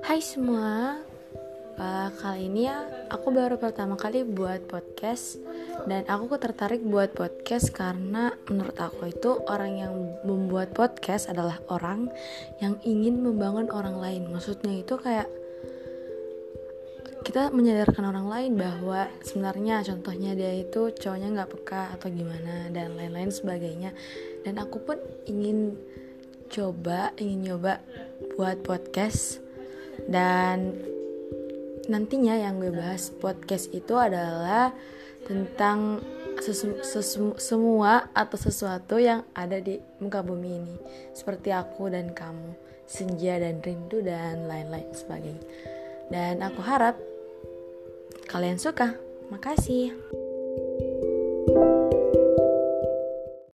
Hai semua, uh, kali ini ya aku baru pertama kali buat podcast. Dan aku tertarik buat podcast karena menurut aku itu orang yang membuat podcast adalah orang yang ingin membangun orang lain. Maksudnya itu kayak kita menyadarkan orang lain bahwa sebenarnya contohnya dia itu cowoknya nggak peka atau gimana dan lain-lain sebagainya. Dan aku pun ingin coba ingin nyoba buat podcast dan nantinya yang gue bahas podcast itu adalah tentang sesu, sesu, semua atau sesuatu yang ada di muka bumi ini. Seperti aku dan kamu senja dan rindu dan lain-lain sebagainya. Dan aku harap kalian suka. Makasih